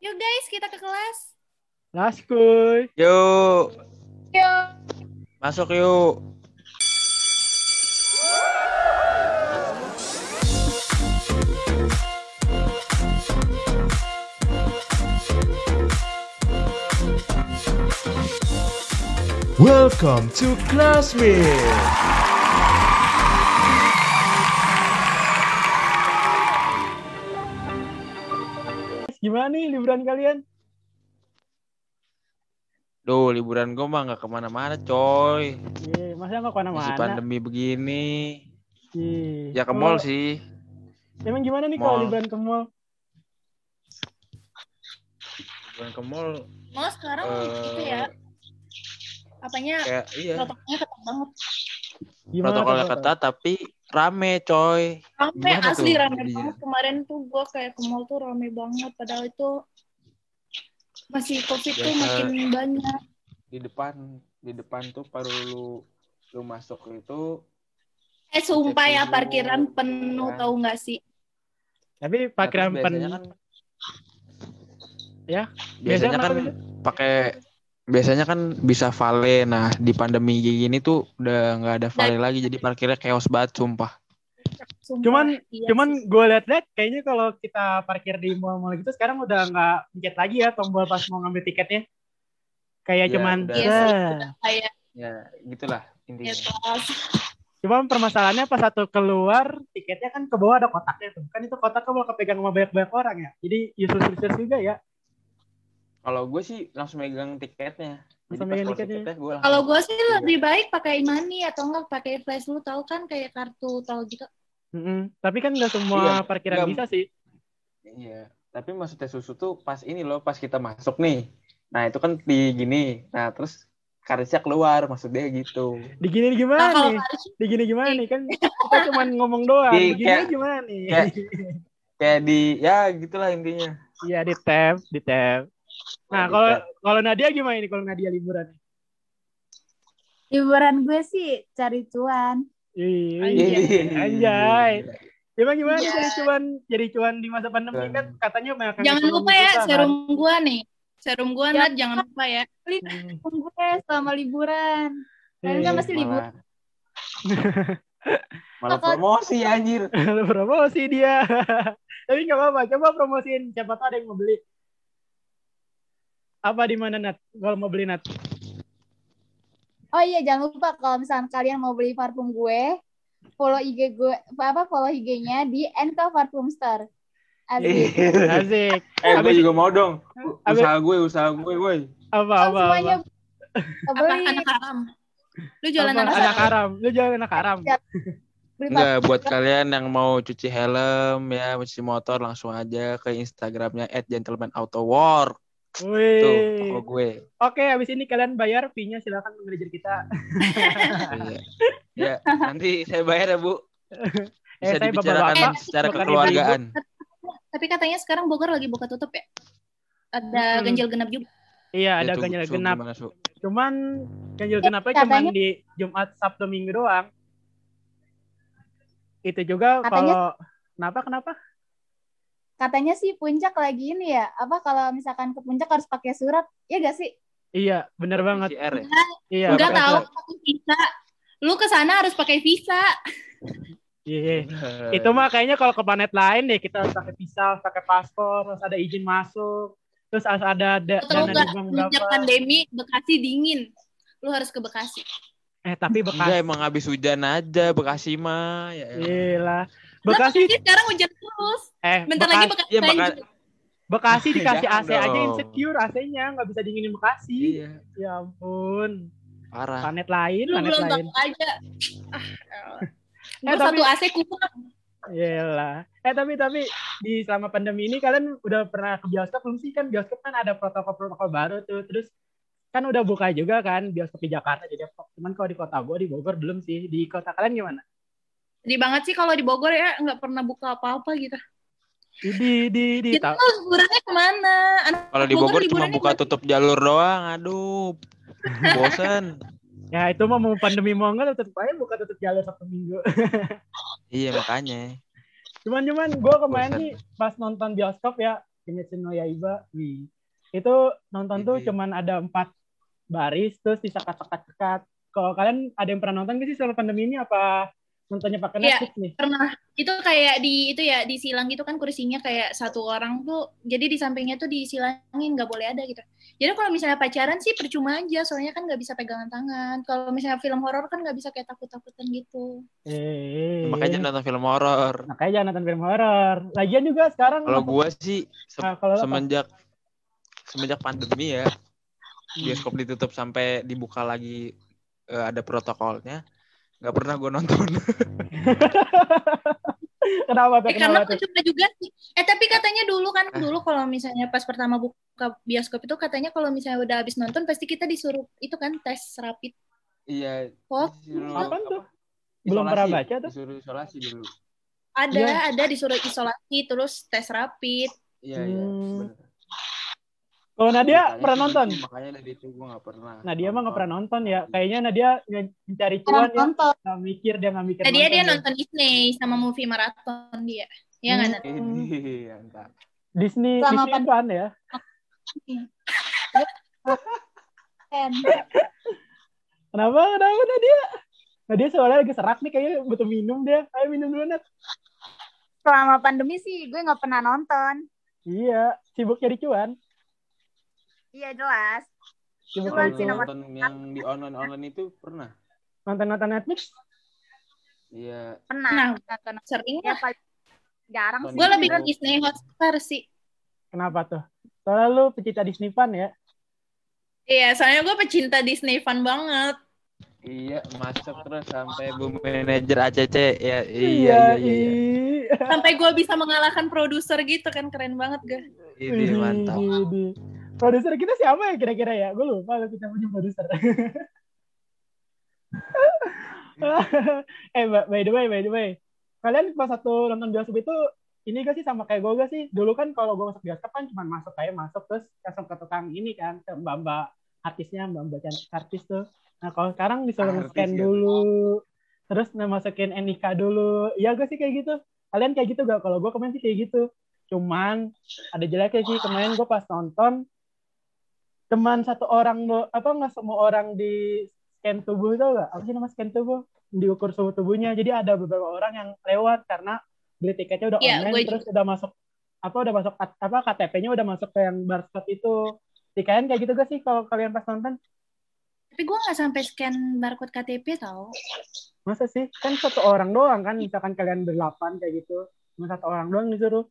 Yuk guys, kita ke kelas. Laskuy. Yuk, Yuk. masuk yuk. Welcome to Classmate. Gimana nih liburan kalian? Duh, liburan gue mah nggak ke mana-mana, coy. Iya, masa nggak Masih ke mana-mana? pandemi begini. Iya. Ya ke mall sih. Emang gimana nih kalau Mall. liburan ke mall? Liburan ke mall. Mau sekarang eh, itu ya, apanya Kayak iya. banget. Gimana Protokolnya tuh, ketat tapi rame, coy. Rame Gimana asli tuh rame jadinya? banget. Kemarin tuh gua kayak ke mall tuh rame banget. Padahal itu masih covid tuh Biasa. makin banyak. Di depan, di depan tuh baru lu lu masuk itu Eh sumpah ya dulu, parkiran penuh ya. tahu nggak sih? Tapi Nah, parkiran terus pen biasanya kan Ya, biasanya biasanya kan kenapa pakai biasanya kan bisa vale nah di pandemi gini tuh udah nggak ada vale lagi jadi parkirnya chaos banget sumpah Sumpah, Cuman iya cuman gue liat-liat kayaknya kalau kita parkir di mall-mall gitu sekarang udah nggak pencet lagi ya tombol pas mau ngambil tiketnya. Kayak Iya, cuman udah. Iya kayak ya gitulah intinya gitu. Cuman permasalahannya pas satu keluar tiketnya kan ke bawah ada kotaknya tuh. Kan itu kotaknya mau kepegang sama banyak-banyak orang ya. Jadi useless useless juga ya. Kalau gue sih langsung megang tiketnya Langsung megang Kalau gue sih lebih baik pakai money atau enggak pakai flash lu tahu kan kayak kartu tol gitu. Mm-mm. Tapi kan nggak semua Iya, parkiran nggak- bisa sih. iya tapi maksudnya susu tuh pas ini loh pas kita masuk nih nah itu kan di gini nah terus karisnya keluar maksudnya gitu Digini Nah, gimana kalau nih? harus Digini gimana nih? Kan kita cuma ngomong doang. Di- Digini kayak- gimana nih? kayak- kayak di ya gitulah intinya Iya di tab, di tab. Nah, di kalau kalau Nadia gimana ini kalau Nadia liburan? Liburan gue sih cari cuan. Ih, Anjay. Anjay. Emang gimana Iya. jadi cuan jadi cuan di masa pandemi kan katanya banyak yang Jangan ekonomi lupa ya kan? serum gua nih. Serum gua Ya. Nat jangan lupa ya. Hmm. Liburan gue selama liburan. Kalian kan Iya. masih libur. malah malah promosi anjir promosi dia. Tapi nggak apa-apa, coba promosiin siapa tahu ada yang mau beli. Apa di mana Nat? Kalau mau beli Nat? Oh iya jangan lupa kalau misalkan kalian mau beli parfum gue, follow IG gue apa follow IG-nya di Enka Parfum Store. Asik. Asik. eh gue Abis- juga mau dong Abis- usaha gue usaha gue woi Apa Kan apa semuanya apa? Apa beli anak haram? Lu jualan Apa? anak anak haram? Lu jangan anak haram. beli Enggak, buat kalian yang mau cuci helm ya, cuci motor langsung aja ke Instagramnya @gentlemanautowork. Tuh, Wih. toko gue. Oke, habis ini kalian bayar fee-nya silakan manajer kita. Iya. Ya, nanti saya bayar ya, Bu. Eh, Bisa saya dibicarakan bapak-bapak, secara kekeluargaan. Tapi katanya sekarang Bogor lagi buka tutup ya. Ada Hmm. ganjil genap juga. Iya, ada Itu, ganjil Su, genap. gimana, Su? Cuman ganjil genapnya katanya- cuman di Jumat, Sabtu, Minggu doang. Itu juga Katanya- kalau kenapa kenapa? Katanya sih puncak lagi ini ya. Apa kalau misalkan ke puncak harus pakai surat? Iya gak sih? Iya, bener banget. PCR ya? Iya. Enggak pakai tahu pakai visa. Lu ke sana harus pakai visa. Iya. Itu mah kayaknya kalau ke planet lain deh kita harus pakai visa, harus pakai paspor, harus ada izin masuk, terus harus ada da- Tahu dana nggak di bank sejak berapa. pandemi Bekasi dingin. Lu harus ke Bekasi. Eh, tapi Enggak, Bekasi. emang habis hujan aja Bekasi mah. Ya. Gila. Bekasi Bekasi sekarang hujan terus. eh Bentar Bekasi, lagi Bekasi Iya, banjir. Beka- Bekasi dikasih AC aja dong. insecure AC-nya nggak bisa dinginin Bekasi. Iya, Ya ampun. parah. Planet lain, Lu planet belum lain. tahu aja. Ah, elah. Eh, tapi- satu AC kurang. Iyalah. Eh tapi tapi di selama pandemi ini kalian udah pernah ke bioskop belum sih? Kan bioskop kan ada protokol-protokol baru tuh. Terus kan udah buka juga kan bioskop di Jakarta di Depok. Cuman kalau di kota gue di Bogor belum sih. Di kota kalian gimana? Sedih banget sih kalau di Bogor ya nggak pernah buka apa-apa gitu. Di di di, lu liburannya ke mana? Anak Kalau di Bogor Bogor cuma buka tutup jalur doang. Aduh. Bosen. Ya itu mah mau pandemi mau enggak tetep aja buka tutup jalur satu minggu. iya, makanya. cuman cuman gue kemarin Bosan. nih pas nonton bioskop ya Kimetsu no Yaiba. Wih. Itu nonton tuh Ini. cuman ada empat baris terus disekat-sekat-sekat. Kalau kalian ada yang pernah nonton gak sih selama pandemi ini apa nontonnya pakai Iya. Netflix nih? pernah itu kayak di itu ya disilang gitu kan kursinya kayak satu orang tuh jadi di sampingnya tuh disilangin nggak boleh ada gitu jadi kalau misalnya pacaran sih percuma aja soalnya kan nggak bisa pegangan tangan kalau misalnya film horor kan nggak bisa kayak takut-takutan gitu Eh, Makanya nonton film horor. makanya jangan nonton film horor. Lagian juga sekarang Kalau gua sih se- Ah, kalau lo apa? semenjak semenjak pandemi ya, bioskop ditutup sampai dibuka lagi eh, ada protokolnya, nggak pernah gue nonton. kenapa tuh? Eh, karena Kenapa tuh? percuma juga sih eh tapi katanya dulu kan Ah. dulu kalau misalnya pas pertama buka bioskop itu katanya kalau misalnya udah habis nonton pasti kita disuruh itu kan tes rapid iya. Oh, disuruh apaan tuh? apa? Belum pernah baca tuh. Disuruh isolasi dulu. ada Iya. ada disuruh isolasi terus tes rapid Iya iya. Hmm. bener. Kalau Nadia Beritanya pernah nonton? Makanya dari itu gue nggak pernah. Nadia mah nggak pernah nonton ya. Kayaknya Nadia mencari cuan ya. nonton. Nggak mikir dia nggak mikir. Tadi dia nonton nonton Disney sama movie maraton dia. Ya Hmm. nggak Nat? Ini mantap. Disney Selama Disney Fun ya. Ken. Kenapa? Kenapa Nadia? Nadia soalnya lagi serak nih kayaknya butuh minum dia. Ayo minum dulu Nat. Selama pandemi sih gue nggak pernah nonton. Iya, sibuk cari cuan. Iya jelas. Kalau sih nomor- nonton yang di online online itu pernah. Nonton-nonton Netflix. Iya. Pernah. Nah. nonton. Sering Ya paling jarang Nonton sih. Gue lebih ke Disney Hotstar sih. Kenapa tuh? Soalnya lu pecinta Disney Fun ya. Iya, soalnya gue pecinta Disney fan banget. Iya, masuk terus sampai bu manajer ACC. Ya, iya, iya, iya. iya. ih. Sampai gue bisa mengalahkan produser gitu kan keren banget gak? Ini mantap. Produser kita siapa ya kira-kira ya? Gue lupa kalau kita punya produser. eh, by the way, by the way. Kalian pas satu nonton bioskop itu ini gak sih sama kayak gue gak sih? Dulu kan kalau gue masuk bioskop kan cuma masuk kayak masuk terus langsung ke tukang ini kan, ke mbak-mbak artisnya, mbak-mbak cantik artis tuh. Nah kalau sekarang disuruh scan gitu. dulu, terus masukin NIK dulu. Iya gak sih kayak gitu? Kalian kayak gitu gak? Kalau gue kemarin sih kayak gitu. Cuman ada jeleknya sih kemarin gue pas nonton cuman satu orang do apa nggak semua orang di scan tubuh tau gak apa sih nama scan tubuh? Diukur suhu tubuhnya. Jadi ada beberapa orang yang lewat karena beli tiketnya udah Iya, online gue terus udah masuk apa udah masuk apa KTP-nya udah masuk ke yang barcode itu. Di kalian kayak gitu gak sih kalau kalian pas nonton? Tapi gue nggak sampai scan barcode KTP tau. masa sih? Kan satu orang doang kan misalkan kalian berdelapan kayak gitu. Cuma satu orang doang disuruh.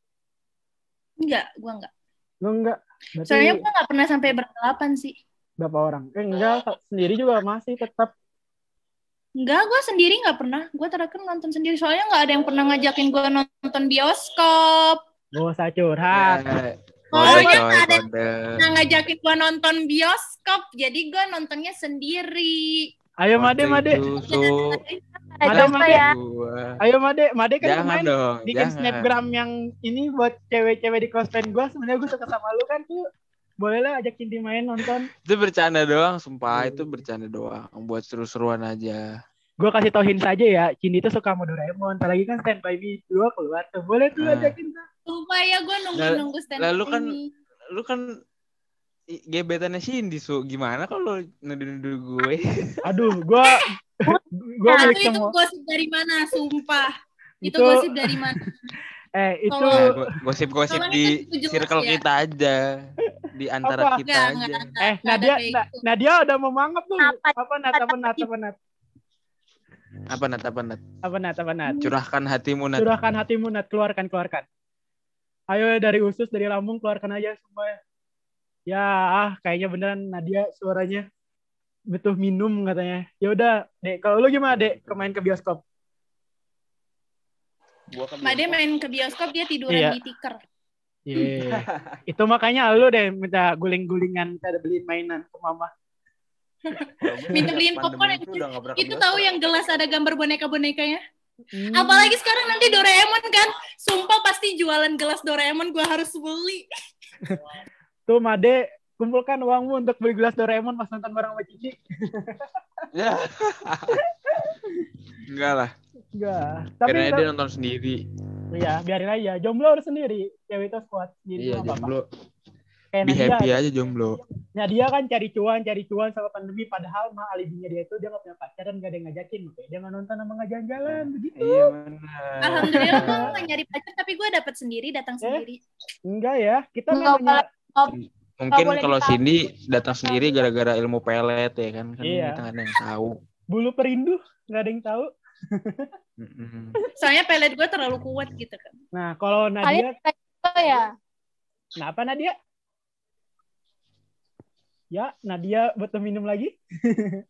Enggak, gue enggak. lu enggak berarti Soalnya gue nggak pernah sampai berdelapan sih. berapa orang eh enggak sendiri juga masih tetap Enggak, gue sendiri nggak pernah. Gue terakhir nonton sendiri. Soalnya nggak ada yang pernah ngajakin gue nonton bioskop. gak usah curhat Ya, Oh, coy, ada- kode. Nah, ngajakin gue nonton bioskop. Jadi gue nontonnya sendiri. ayo made made Ada, apa Made. ya? Ayo Made, Made kan Jangan kemarin dong, bikin jangan. snapgram yang ini buat cewek-cewek di close friend gue. Sebenarnya gue suka sama lu kan tuh. Boleh lah ajak Cindy main nonton. Itu bercanda doang, sumpah Hmm. itu bercanda doang. Buat seru-seruan aja. Gue kasih tau hint saja ya, Cindy tuh suka sama Doraemon. Ntar lagi kan Stand By Me 2 keluar tuh. Boleh tuh Ah. ajakin tuh. Sumpah ya gue nunggu-nunggu stand lalu kan ini. Lu kan gebetannya Cindy, Su. Gimana kalau nuduh-nuduh gue? Aduh, gue gue Nah, itu, itu semua. gosip dari mana? Sumpah. Itu, Itu- gosip dari mana? Eh itu Nah, go- gosip-gosip di circle ya. kita aja. Di antara Apa? kita Enggak, aja. enggak, enggak. eh Nadia Na- gitu. Nadia udah mau mangap tuh. Apa? Apa Nat? Apa Nat? Apa Nat? Apa Nat? Apa Nat? Apa Nat? Apa Nat? Curahkan hatimu Nat. Curahkan hatimu Nat, keluarkan, keluarkan. Ayo dari usus, dari lambung, keluarkan aja semua. Ya, ah, kayaknya beneran Nadia suaranya butuh minum katanya. Ya udah, Dek, kalau lu gimana, Dek? Kemain ke bioskop. Gua kan Mbak dia main ke bioskop dia tiduran Iya. di tiker. Iya. Itu makanya lu deh minta guling-gulingan, minta beliin mainan ke mama. Minta beliin popcorn itu ke Itu tahu yang gelas ada gambar boneka-bonekanya? Hmm. Apalagi sekarang nanti Doraemon kan. Sumpah pasti jualan gelas Doraemon gue harus beli. Tuh, Made, kumpulkan uangmu untuk beli gelas Doraemon pas nonton bareng sama Cici. Ya. Enggak lah. Enggak. Tapi Karena dia nonton sendiri. Iya, biarin aja. Jomblo harus sendiri. Cewek itu kuat. Jadi Iya, jomblo. Kayak Be Nadia. happy aja jomblo. Nah dia kan cari cuan, cari cuan sama pandemi. Padahal mah alibinya dia itu dia nggak punya pacar dan gak ada yang ngajakin. Makanya dia nggak nonton sama nggak jalan-jalan. Begitu. Iya benar. Alhamdulillah gue nggak nyari pacar tapi gue dapet sendiri datang Eh? sendiri. Enggak ya. Kita Nggak namanya... Mungkin kalau. Cindy datang sendiri gara-gara ilmu pelet ya kan. Kan Iya. kita nggak ada yang tahu. Bulu perindu. Nggak ada yang tahu. Soalnya pelet gue terlalu kuat gitu kan. Nah kalau Nadia... itu ya? Kenapa Nadia? Ya, Nadia butuh minum lagi.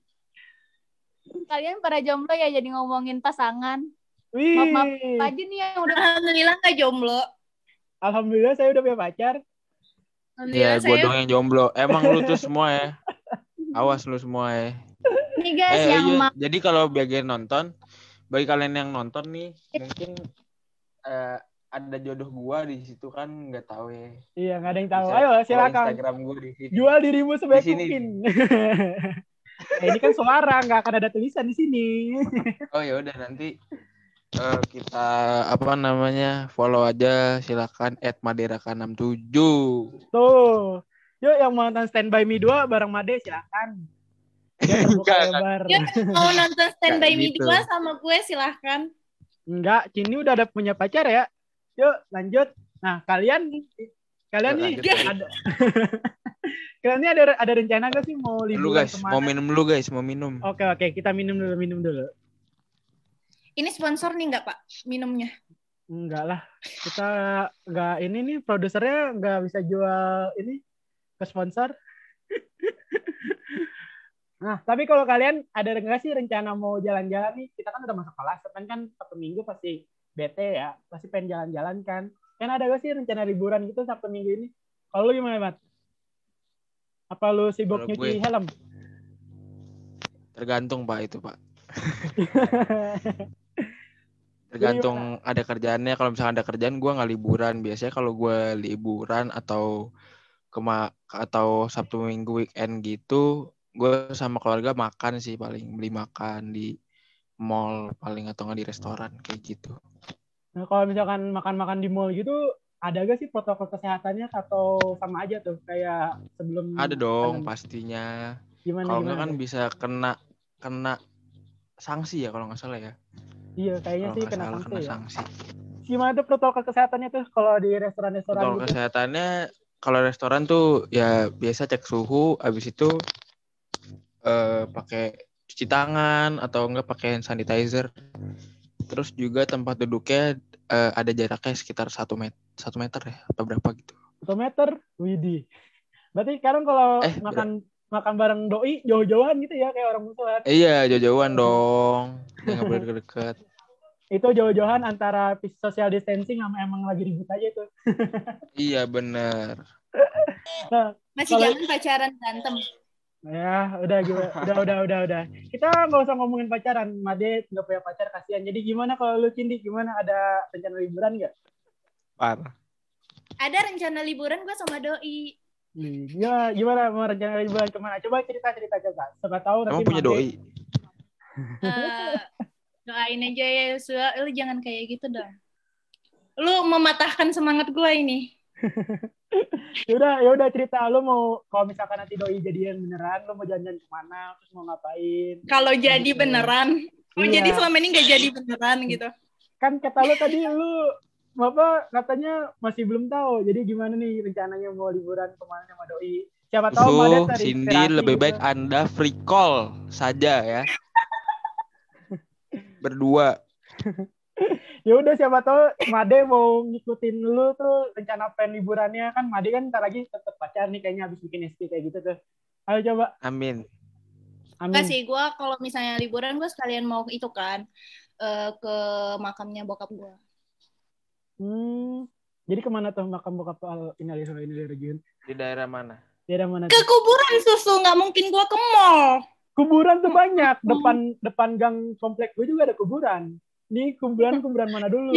Kalian para jomblo ya jadi ngomongin pasangan. Wih. Maaf, maaf. Aja nih yang udah Alhamdulillah nggak jomblo. Alhamdulillah saya udah punya pacar. Iya, gue doang yang jomblo. Emang lu tuh semua ya. Awas lu semua ya. nih guys Eh, yang iya. ma- Jadi kalau bagian nonton, bagi kalian yang nonton nih, mungkin eh, ada jodoh gua di situ kan nggak tahu ya. Iya, nggak ada yang tahu. Ayo silakan. Instagram gua di sini. Jual dirimu sebaik Di sini. mungkin. Eh, ini kan suara, nggak akan ada tulisan di sini. Oh ya udah nanti eh, kita apa namanya follow aja silakan @maderaka67. Tuh. Yuk yang mau nonton Stand By Me 2 bareng Made silakan. Lebar. Ya, mau nonton Stand By Me gitu. 2 sama gue silahkan. Enggak, Cini udah ada punya pacar ya. Yuk lanjut. Nah, kalian kalian nih ada kalian nih ada ada rencana gak sih mau Lu liburan guys, ke mana? mau minum dulu guys, mau minum. Oke oke, kita minum dulu minum dulu. Ini sponsor nih nggak Pak minumnya? Enggak lah, kita enggak ini nih produsernya enggak bisa jual ini ke sponsor. nah, tapi kalau kalian ada enggak sih rencana mau jalan-jalan nih? Kita kan udah masuk kelas, kan kan Sabtu Minggu pasti bete ya, pasti pengen jalan-jalan kan. Kan ada gak sih rencana liburan gitu Sabtu Minggu ini? Kalau lu gimana, Mat? Apa lu sibuk nyuci gue- helm? Tergantung Pak itu Pak. Tergantung ada kerjaannya. Kalau misalnya ada kerjaan, gua nggak liburan. Biasanya kalau gua liburan atau kema atau Sabtu Minggu weekend gitu, gue sama keluarga makan sih paling beli makan di mall paling atau nggak di restoran kayak gitu. Nah, kalau misalkan makan-makan di mall gitu, ada gak sih protokol kesehatannya atau sama aja tuh kayak sebelum Ada dong pastinya. Gimana Kalau nggak kan bisa kena kena sanksi ya kalau nggak salah ya. Iya, kayaknya sih kena salah sanksi kena ya. sanksi. Gimana tuh protokol kesehatannya tuh kalau di restoran-restoran Protokol gitu? kesehatannya kalau restoran tuh ya biasa cek suhu, habis itu eh pakai cuci tangan atau enggak pakai hand sanitizer. Terus juga tempat duduknya eh, ada jaraknya sekitar satu meter, satu meter ya, atau berapa gitu. Satu meter, widih. Berarti sekarang kalau Eh, makan makan bareng doi jauh-jauhan gitu ya kayak orang musuhan. Iya, jauh-jauhan dong. Nggak boleh deket-deket. Itu jauh-jauhan antara social distancing sama emang lagi ribut aja tuh. Iya, bener. Nah, Masih Kalau- jangan pacaran berantem. ya udah gimana? Udah udah udah udah. Kita nggak usah ngomongin pacaran. Made nggak punya pacar kasihan. Jadi gimana kalau lu Cindi gimana ada rencana liburan nggak? Parah. Ada rencana liburan gue sama doi. Nih, Gimana, gimana mau rencana liburan ke mana? Coba cerita cerita coba. Siapa tahu nanti Emang punya Made- doi? Eh, doain aja ya Yosua, lu jangan kayak gitu dong. Lu mematahkan semangat gue ini. ya udah ya udah cerita lu mau kalau misalkan nanti doi jadian beneran lu mau jalan-jalan ke mana terus mau ngapain Kalau jadi Gitu. beneran, oh Iya. jadi selama ini nggak jadi beneran gitu. kan kata lu tadi lu apa katanya masih belum tahu jadi gimana nih rencananya mau liburan ke mana sama doi siapa tahu terinspirasi Cindy lebih gitu. baik Anda free call saja ya. Berdua. ya udah siapa tahu Made mau ngikutin lu tuh rencana plan liburannya kan Made kan ntar lagi tetap pacar nih kayaknya habis bikin SP kayak gitu tuh ayo coba Amin. Enggak amin sih, gue kalau misalnya liburan gue sekalian mau itu kan eh, ke makamnya bokap gue. hmm, jadi ke mana tuh makam bokap al ilaihi rajiun Di daerah mana? daerah mana Ke tuh? kuburan susu, nggak mungkin gue ke mall. Kuburan tuh banyak depan depan gang komplek gue juga ada kuburan ini kuburan kuburan mana dulu.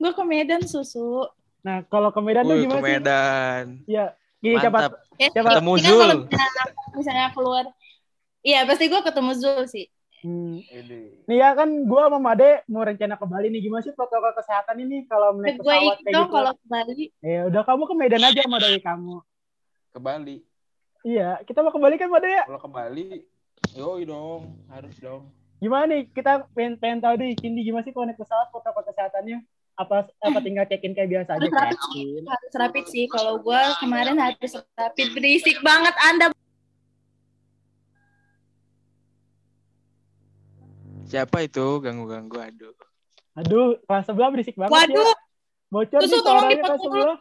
Gue ke Medan susu. nah kalau ke Medan tuh ke gimana sih Medan. ya gini siapa Siapa? Ketemu Zul. kalau misalnya, keluar, iya pasti gue ketemu Zul sih. Hmm. Ini. Nih ya kan gua sama Made mau rencana ke Bali nih. Gimana sih protokol kesehatan ini kalau naik gue pesawat kayak gitu? kalau ke Bali. Ya udah kamu ke Medan aja sama doi kamu. Ke Bali. Iya, kita mau ke Bali kan Made ya? Kalau ke Bali, yoi dong, harus dong. Gimana nih? Kita pengen, pengen tahu deh, Cindy gimana sih kalau naik pesawat protokol kesehatannya? Apa apa tinggal check-in kayak biasa aja? Harus rapid harus rapid sih. Kalau gue kemarin harus rapid berisik banget Anda. Siapa itu ganggu-ganggu? Aduh. Aduh, kelas sebelah berisik banget Waduh, ya. Bocor Susu, nih tolong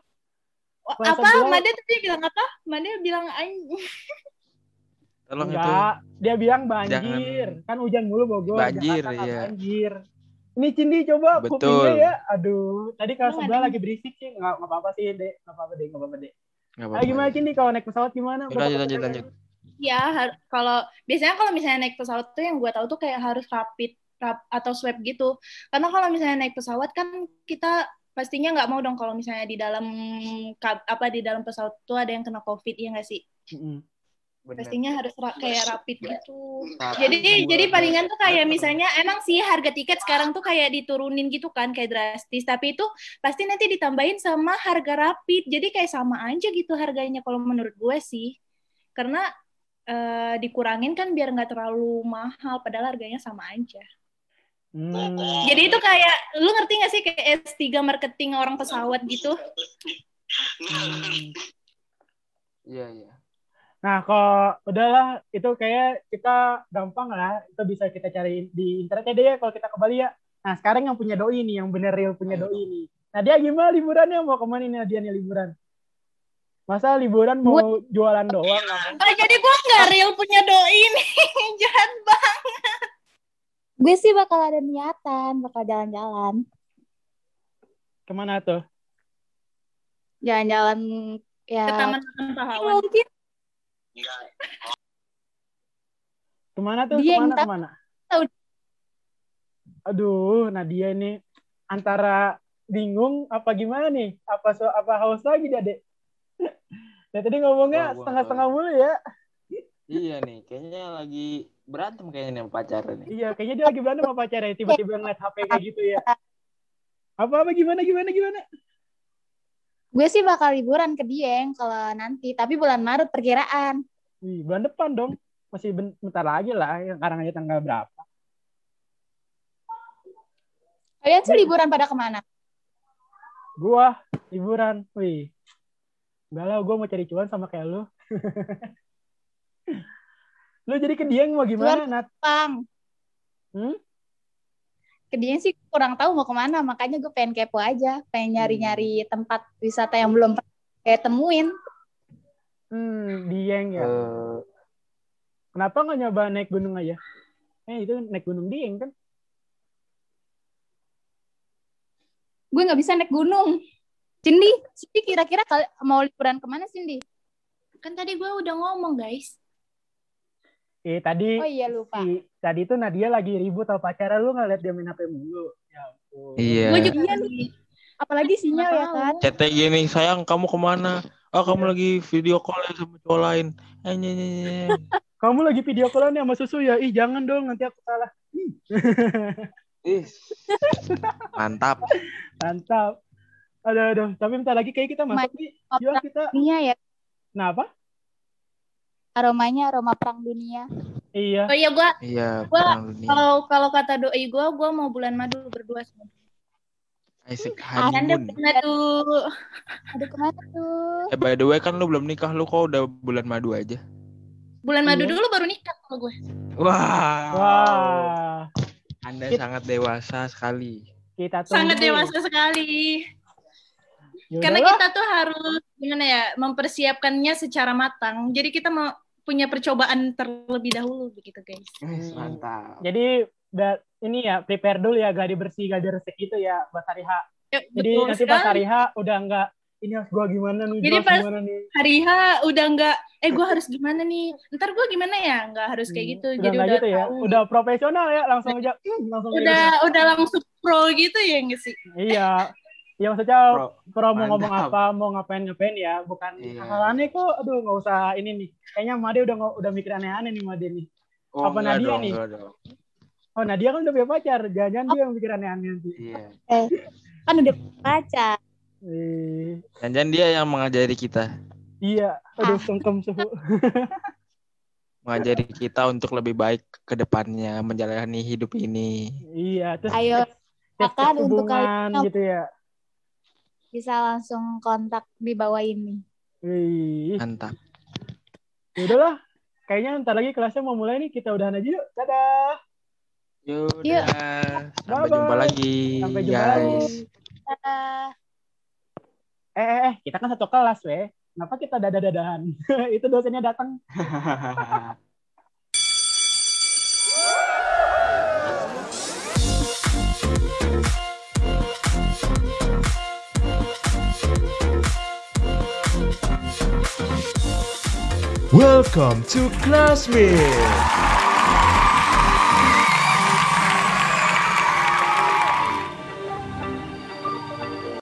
Kelas apa? sebelah. Made tadi bilang apa? Made bilang anjing. Tolong itu. Dia bilang banjir. Kan hujan mulu Bogor. Banjir, Jakarta iya. banjir. Ini Cindy coba Betul. kupingnya ya. Aduh, tadi Emang sebelah lagi berisik sih. Enggak enggak apa-apa sih, Dek. Enggak apa-apa, Dek. Enggak apa-apa, Dek. Nggak Ah, apa-apa. gimana Cindy kalau naik pesawat gimana? Ya, lanjut, lanjut, lanjut. Ya, kalau biasanya kalau misalnya naik pesawat tuh yang gue tahu tuh kayak harus rapid rap, atau swab gitu. Karena kalau misalnya naik pesawat kan kita pastinya nggak mau dong kalau misalnya di dalam apa di dalam pesawat tuh ada yang kena covid ya nggak sih? Mm-mm. Bener. Pastinya harus ra- kayak rapid gitu. Jadi dua, jadi palingan tuh kayak misalnya emang sih harga tiket sekarang tuh kayak diturunin gitu kan kayak drastis tapi itu pasti nanti ditambahin sama harga rapid. Jadi kayak sama aja gitu harganya kalau menurut gue sih. Karena eh, dikurangin kan biar nggak terlalu mahal padahal harganya sama aja. Hmm. Jadi itu kayak lu ngerti gak sih kayak S3 marketing orang pesawat gitu? Hmm. Iya, iya. Nah, kalau udahlah itu kayak kita gampang lah, itu bisa kita cari di internet ya deh ya, kalau kita ke Bali ya. Nah, sekarang yang punya doi nih, yang bener real punya Ayo. doi nih. Nah, dia gimana liburannya? Mau ke mana nih dia nih liburan? Masa liburan mau jualan doang? Oh, jadi gua nggak real punya doi nih. Jahat banget. Gue sih bakal ada niatan, bakal jalan-jalan. Ke mana tuh? Jalan-jalan ya. Ke Taman Pahlawan. Mungkin Ke mana tuh? Dia ke mana? Ke mana? Tahu. Aduh, Nadia ini antara bingung apa gimana nih? Apa so, apa haus lagi dia, Dek? Nah, tadi ngomongnya setengah-setengah mulu ya. Iya nih, kayaknya lagi berantem kayaknya nih sama pacarnya nih. Iya, kayaknya dia lagi berantem sama pacarnya. Tiba-tiba ngeliat HP kayak gitu ya. Apa-apa gimana, gimana, gimana? gue sih bakal liburan ke Dieng kalau nanti, tapi bulan Maret perkiraan. Wih, bulan depan dong. Masih ben- bentar lagi lah. Yang sekarang aja tanggal berapa. Kalian sih liburan pada ke mana? Gua liburan. Wih. Enggak lah, gua mau cari cuan sama kayak lu. lu jadi ke Dieng mau gimana, Nat? Pang. Hmm? Ke Dieng sih kurang tahu mau ke mana, makanya gue pengen kepo aja, pengen nyari-nyari Hmm. tempat wisata yang belum pernah kayak temuin. Hmm, Dieng ya. Eh, Kenapa nggak nyoba naik gunung aja? Eh, itu naik gunung Dieng kan? Gue nggak bisa naik gunung. Cindy, Cindy kira-kira mau liburan ke mana Cindy? Kan tadi gue udah ngomong, guys. Eh, tadi Oh iya lupa. si, tadi itu Nadia lagi ribut sama pacarnya lu nggak liat dia main HP mulu. Ya ampun. Iya. Gue juga Iya lagi. Apalagi sinyal ya kan? Chatnya gini, sayang kamu ke mana? Oh kamu lagi video call ya sama cowok lain. Eh, nye, nye, nye. Kamu lagi video callan ya sama susu ya? Ih, jangan dong, nanti aku salah. Ih, mantap. Mantap. Aduh, aduh. Tapi bentar lagi kayak kita masuk nih. Yuk kita. Dunia ya, Kenapa? Aromanya aroma perang dunia. Iya. Oh iya, gue Iya, Gua- perang dunia. kalau kalau kata doi gue, gue mau bulan madu berdua sama dia. Isaac Anda honeymoon. madu. Aduh ke mana tuh? Eh by the way kan lu belum nikah, lu kok udah bulan madu aja? Bulan madu Iya. dulu baru nikah sama gue. Wah. Wah. Anda Kita- sangat dewasa sekali. Kita tunggu. Sangat dewasa sekali. Ya Karena kita tuh harus gimana ya, mempersiapkannya secara matang. Jadi kita mau punya percobaan terlebih dahulu begitu, guys. Wih, Mantap. Jadi da- ini ya prepare dulu ya gladi bersih gladi resik gitu ya buat hari H. Ya, Jadi betul nanti pas sekali. hari H udah enggak ini harus gua gimana nih, Jadi gua pas- gimana nih. hari H udah nggak eh gue harus gimana nih ntar gue gimana ya nggak harus kayak gitu Hmm, jadi udah gitu ya. tahu. Udah profesional ya langsung aja hmm, langsung udah udah langsung pro gitu ya nggak sih gitu. Iya. Ya maksudnya Bro, pro mau ngomong apa, mau ngapain-ngapain ya, bukan Iya. hal aneh kok. Aduh, nggak usah ini nih. Kayaknya Made udah nggak- udah mikir aneh-aneh nih Made nih. oh, Apa Nadia dong, nih? dong. Oh, Nadia kan udah punya pacar. Jangan-jangan dia yang mikir aneh-aneh nanti. Iya. Kan udah pacar. Eh, Jangan dia yang mengajari kita, iya, aduh sungkem suhu. mengajari kita untuk lebih baik ke depannya menjalani hidup ini. Iya, terus Ayo silakan untuk hubungan kalian. gitu ya. Bisa langsung kontak di bawah ini. Wih, Mantap. ya udahlah. Kayaknya ntar lagi kelasnya mau mulai nih. Kita udahan aja yuk. Dadah. Yaudah. Yuk. Sampai Bye-bye. jumpa lagi, Sampai jumpa guys. lagi. Dadah. Eh, eh, eh, kita kan satu kelas, weh. Kenapa kita dadah-dadahan? Itu dosennya datang. Welcome to Classmate.